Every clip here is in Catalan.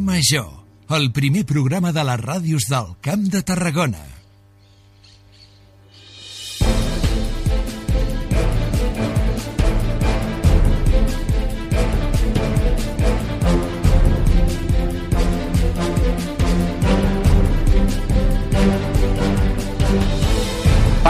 Major, el primer programa de les ràdios del Camp de Tarragona.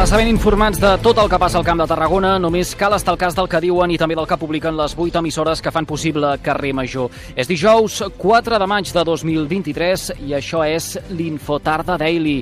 Per estar ben informats de tot el que passa al Camp de Tarragona, només cal estar al cas del que diuen i també del que publiquen les 8 emissores que fan possible Carrer Major. És dijous 4 de maig de 2023 i això és l'Infotarda Daily.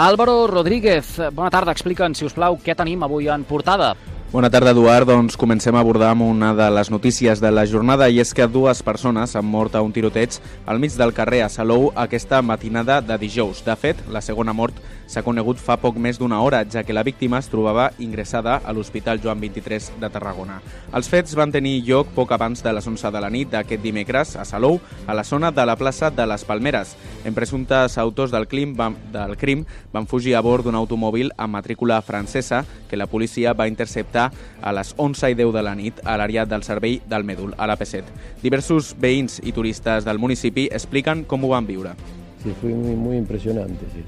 Álvaro Rodríguez, bona tarda, explica'ns, si us plau, què tenim avui en portada. Bona tarda, Eduard. Doncs comencem a abordar amb una de les notícies de la jornada i és que dues persones han mort a un tiroteig al mig del carrer a Salou aquesta matinada de dijous. De fet, la segona mort s'ha conegut fa poc més d'una hora, ja que la víctima es trobava ingressada a l'Hospital Joan 23 de Tarragona. Els fets van tenir lloc poc abans de les 11 de la nit d'aquest dimecres a Salou, a la zona de la plaça de les Palmeres. En presumptes autors del crim, van, del crim van fugir a bord d'un automòbil amb matrícula francesa que la policia va interceptar a les 11 i 10 de la nit a l'àrea del servei del Mèdul, a l'AP7. Diversos veïns i turistes del municipi expliquen com ho van viure. Sí, fue muy, muy impresionante, sí.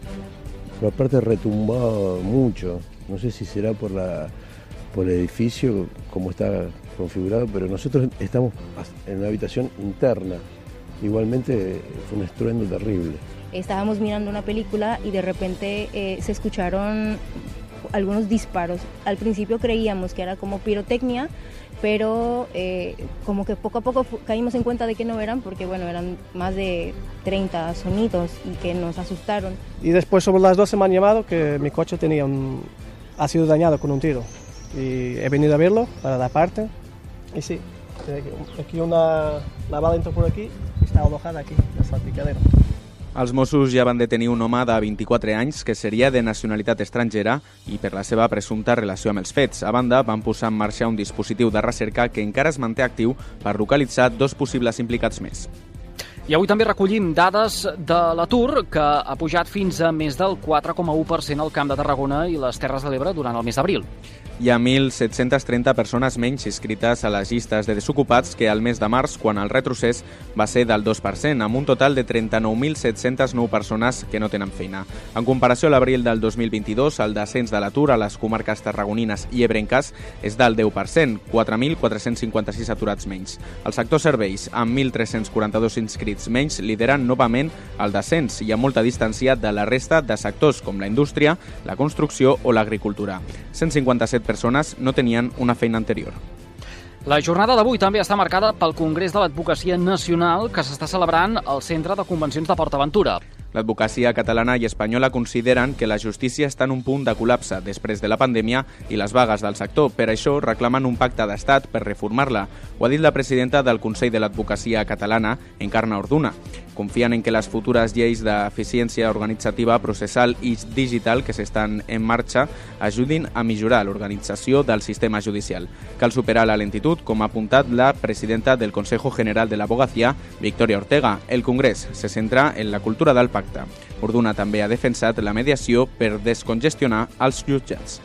Pero aparte retumbaba mucho. No sé si será por, la, por el edificio, como está configurado, pero nosotros estamos en una habitación interna. Igualmente fue un estruendo terrible. Estábamos mirando una película y de repente eh, se escucharon algunos disparos. Al principio creíamos que era como pirotecnia, pero eh, como que poco a poco caímos en cuenta de que no eran, porque bueno, eran más de 30 sonidos y que nos asustaron. Y después sobre las 12 me han llamado que mi coche tenía ha sido dañado con un tiro. Y he venido a verlo para la parte. Y sí, aquí una, la bala por aquí y está alojada aquí, en el salpicadero. Els Mossos ja van detenir un home de 24 anys que seria de nacionalitat estrangera i per la seva presumpta relació amb els fets. A banda, van posar en marxa un dispositiu de recerca que encara es manté actiu per localitzar dos possibles implicats més. I avui també recollim dades de l'atur, que ha pujat fins a més del 4,1% al Camp de Tarragona i les Terres de l'Ebre durant el mes d'abril hi ha 1.730 persones menys inscrites a les llistes de desocupats que al mes de març, quan el retrocés va ser del 2%, amb un total de 39.709 persones que no tenen feina. En comparació a l'abril del 2022, el descens de l'atur a les comarques tarragonines i ebrenques és del 10%, 4.456 aturats menys. El sector serveis, amb 1.342 inscrits menys, lideren novament el descens i amb molta distància de la resta de sectors com la indústria, la construcció o l'agricultura. 157 persones no tenien una feina anterior. La jornada d'avui també està marcada pel Congrés de l'Advocacia Nacional que s'està celebrant al Centre de Convencions de PortAventura. L'advocacia catalana i espanyola consideren que la justícia està en un punt de col·lapse després de la pandèmia i les vagues del sector. Per això reclamen un pacte d'estat per reformar-la. Ho ha dit la presidenta del Consell de l'Advocacia Catalana, Encarna Orduna. Confien en que les futures lleis d'eficiència organitzativa, processal i digital que s'estan en marxa ajudin a millorar l'organització del sistema judicial. Cal superar la lentitud, com ha apuntat la presidenta del Consejo General de l'Abogacía, Victoria Ortega. El Congrés se centra en la cultura del pacte. Orduna també ha defensat la mediació per descongestionar els jutjats.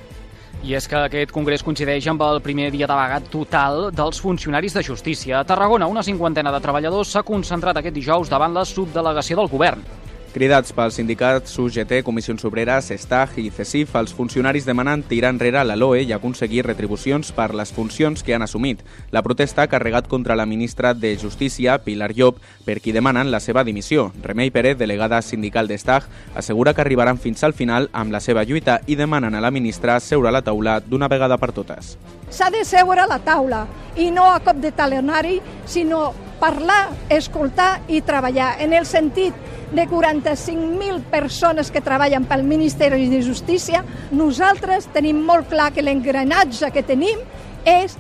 I és que aquest congrés coincideix amb el primer dia de vaga total dels funcionaris de justícia. A Tarragona, una cinquantena de treballadors s'ha concentrat aquest dijous davant la subdelegació del govern. Cridats pels sindicats UGT, Comissions Obreres, STAG i CESIF, els funcionaris demanen tirar enrere la LOE i aconseguir retribucions per les funcions que han assumit. La protesta ha carregat contra la ministra de Justícia, Pilar Llop, per qui demanen la seva dimissió. Remei Pérez, delegada sindical d'STAG, assegura que arribaran fins al final amb la seva lluita i demanen a la ministra seure a la taula d'una vegada per totes. S'ha de seure a la taula i no a cop de talenari, sinó parlar, escoltar i treballar en el sentit de 45.000 persones que treballen pel Ministeri de Justícia, nosaltres tenim molt clar que l'engranatge que tenim és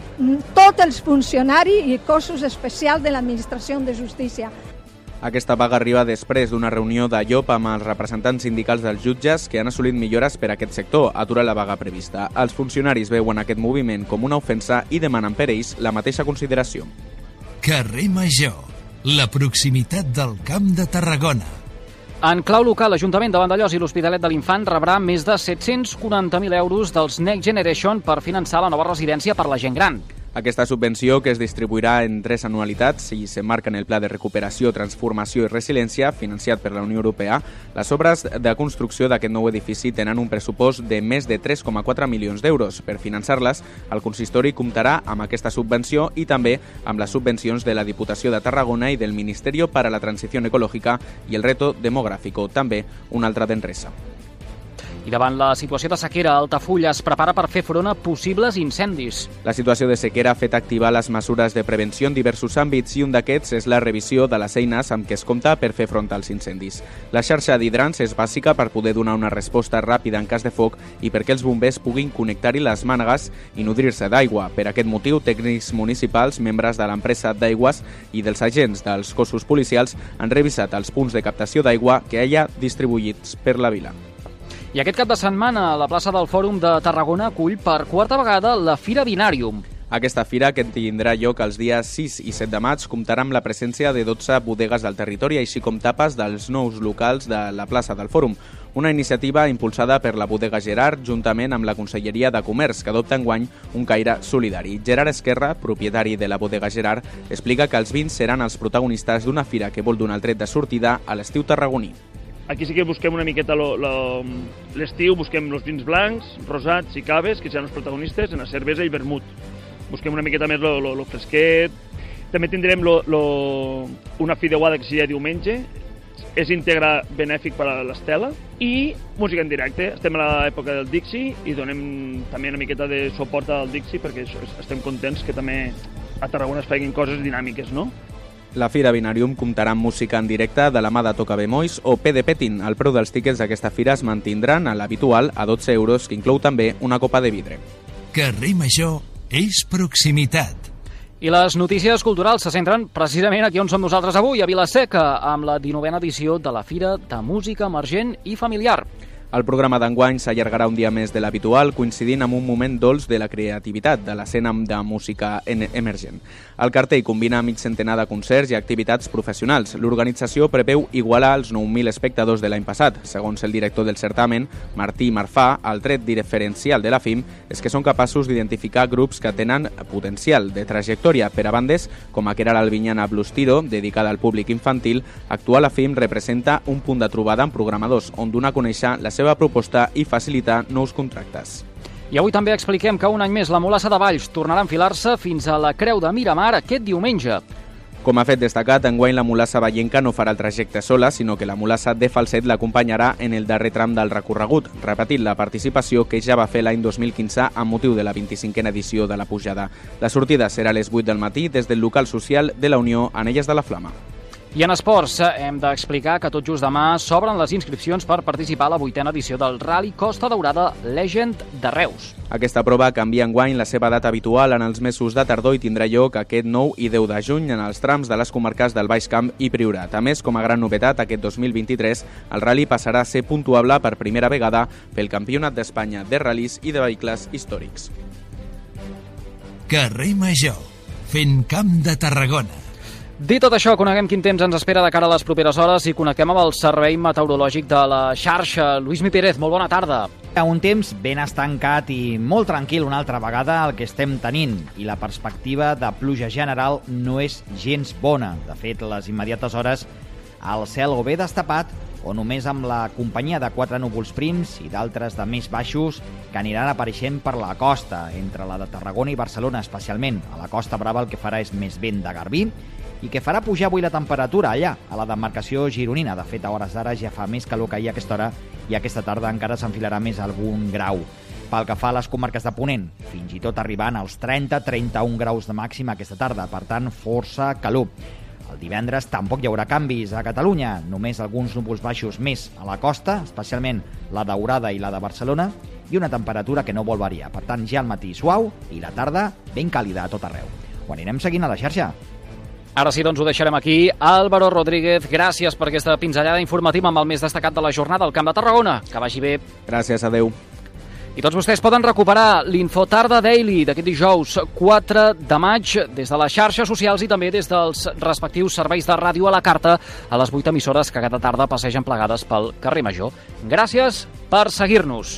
tots els funcionaris i cossos especials de l'administració de justícia. Aquesta vaga arriba després d'una reunió de Llop amb els representants sindicals dels jutges que han assolit millores per a aquest sector, aturar la vaga prevista. Els funcionaris veuen aquest moviment com una ofensa i demanen per ells la mateixa consideració. Carrer Major, la proximitat del Camp de Tarragona. En clau local, l'Ajuntament de Vandellós i l'Hospitalet de l'Infant rebrà més de 740.000 euros dels Next Generation per finançar la nova residència per la gent gran. Aquesta subvenció, que es distribuirà en tres anualitats i s'emmarca en el Pla de Recuperació, Transformació i Resiliència, financiat per la Unió Europea, les obres de construcció d'aquest nou edifici tenen un pressupost de més de 3,4 milions d'euros. Per finançar-les, el consistori comptarà amb aquesta subvenció i també amb les subvencions de la Diputació de Tarragona i del Ministeri per a la Transició Ecològica i el Reto Demogràfico, també una altra d'Enresa. I davant la situació de sequera, Altafulla es prepara per fer front a possibles incendis. La situació de sequera ha fet activar les mesures de prevenció en diversos àmbits i un d'aquests és la revisió de les eines amb què es compta per fer front als incendis. La xarxa d'hidrants és bàsica per poder donar una resposta ràpida en cas de foc i perquè els bombers puguin connectar-hi les mànegues i nodrir-se d'aigua. Per aquest motiu, tècnics municipals, membres de l'empresa d'aigües i dels agents dels cossos policials han revisat els punts de captació d'aigua que hi ha distribuïts per la vila. I aquest cap de setmana, la plaça del Fòrum de Tarragona acull per quarta vegada la Fira Binàrium. Aquesta fira, que tindrà lloc els dies 6 i 7 de maig, comptarà amb la presència de 12 bodegues del territori, així com tapes dels nous locals de la plaça del Fòrum. Una iniciativa impulsada per la bodega Gerard, juntament amb la Conselleria de Comerç, que adopta enguany un caire solidari. Gerard Esquerra, propietari de la bodega Gerard, explica que els vins seran els protagonistes d'una fira que vol donar el tret de sortida a l'estiu tarragoní. Aquí sí que busquem una miqueta l'estiu, busquem els vins blancs, rosats i caves, que seran els protagonistes, en la cervesa i vermut. Busquem una miqueta més el fresquet. També tindrem lo, lo, una fideuada que seria diumenge, és íntegre benèfic per a l'Estela i música en directe. Estem a l'època del Dixi i donem també una miqueta de suport al Dixi perquè estem contents que també a Tarragona es feien coses dinàmiques, no? La Fira Binarium comptarà amb música en directe de la mà de Toca Bemois o PD Petin. El preu dels tíquets d'aquesta fira es mantindran a l'habitual a 12 euros, que inclou també una copa de vidre. Carrer Major és proximitat. I les notícies culturals se centren precisament aquí on som nosaltres avui, a Vilaseca, amb la 19a edició de la Fira de Música Emergent i Familiar. El programa d'enguany s'allargarà un dia més de l'habitual, coincidint amb un moment dolç de la creativitat de l'escena de música emergent. El cartell combina mig centenar de concerts i activitats professionals. L'organització preveu igualar els 9.000 espectadors de l'any passat. Segons el director del certamen, Martí Marfà, el tret diferencial de la FIM és que són capaços d'identificar grups que tenen potencial de trajectòria per a bandes com a Quera l'Albinyana Blues Tiro, dedicada al públic infantil, actuar la FIM representa un punt de trobada amb programadors on donar a conèixer la seva proposta i facilitar nous contractes. I avui també expliquem que un any més la Molassa de Valls tornarà a enfilar-se fins a la Creu de Miramar aquest diumenge. Com ha fet destacat, enguany la mulassa vallenca no farà el trajecte sola, sinó que la mulassa de Falset l'acompanyarà en el darrer tram del recorregut, repetint la participació que ja va fer l'any 2015 amb motiu de la 25a edició de la pujada. La sortida serà a les 8 del matí des del local social de la Unió Anelles de la Flama. I en esports hem d'explicar que tot just demà s'obren les inscripcions per participar a la vuitena edició del Rally Costa Daurada Legend de Reus. Aquesta prova canvia en guany la seva data habitual en els mesos de tardor i tindrà lloc aquest 9 i 10 de juny en els trams de les comarques del Baix Camp i Priorat. A més, com a gran novetat, aquest 2023 el rally passarà a ser puntuable per primera vegada pel Campionat d'Espanya de ral·lis i de vehicles històrics. Carrer Major, fent camp de Tarragona. Dit tot això, coneguem quin temps ens espera de cara a les properes hores i connectem amb el Servei Meteorològic de la xarxa. Lluís Mi Pérez, molt bona tarda. Un temps ben estancat i molt tranquil una altra vegada el que estem tenint i la perspectiva de pluja general no és gens bona. De fet, les immediates hores el cel o bé destapat o només amb la companyia de quatre núvols prims i d'altres de més baixos que aniran apareixent per la costa, entre la de Tarragona i Barcelona especialment. A la Costa Brava el que farà és més vent de Garbí i que farà pujar avui la temperatura allà, a la demarcació gironina. De fet, a hores d'ara ja fa més calor que ahir a aquesta hora i aquesta tarda encara s'enfilarà més algun grau. Pel que fa a les comarques de Ponent, fins i tot arribant als 30-31 graus de màxima aquesta tarda, per tant, força calor. El divendres tampoc hi haurà canvis a Catalunya, només alguns núvols baixos més a la costa, especialment la daurada i la de Barcelona, i una temperatura que no vol variar. Per tant, ja al matí suau i la tarda ben càlida a tot arreu. Ho anirem seguint a la xarxa. Ara sí, doncs ho deixarem aquí. Álvaro Rodríguez, gràcies per aquesta pinzellada informativa amb el més destacat de la jornada al Camp de Tarragona. Que vagi bé. Gràcies, adeu. I tots vostès poden recuperar l'Infotarda Daily d'aquest dijous 4 de maig des de les xarxes socials i també des dels respectius serveis de ràdio a la carta a les 8 emissores que cada tarda passegen plegades pel carrer Major. Gràcies per seguir-nos.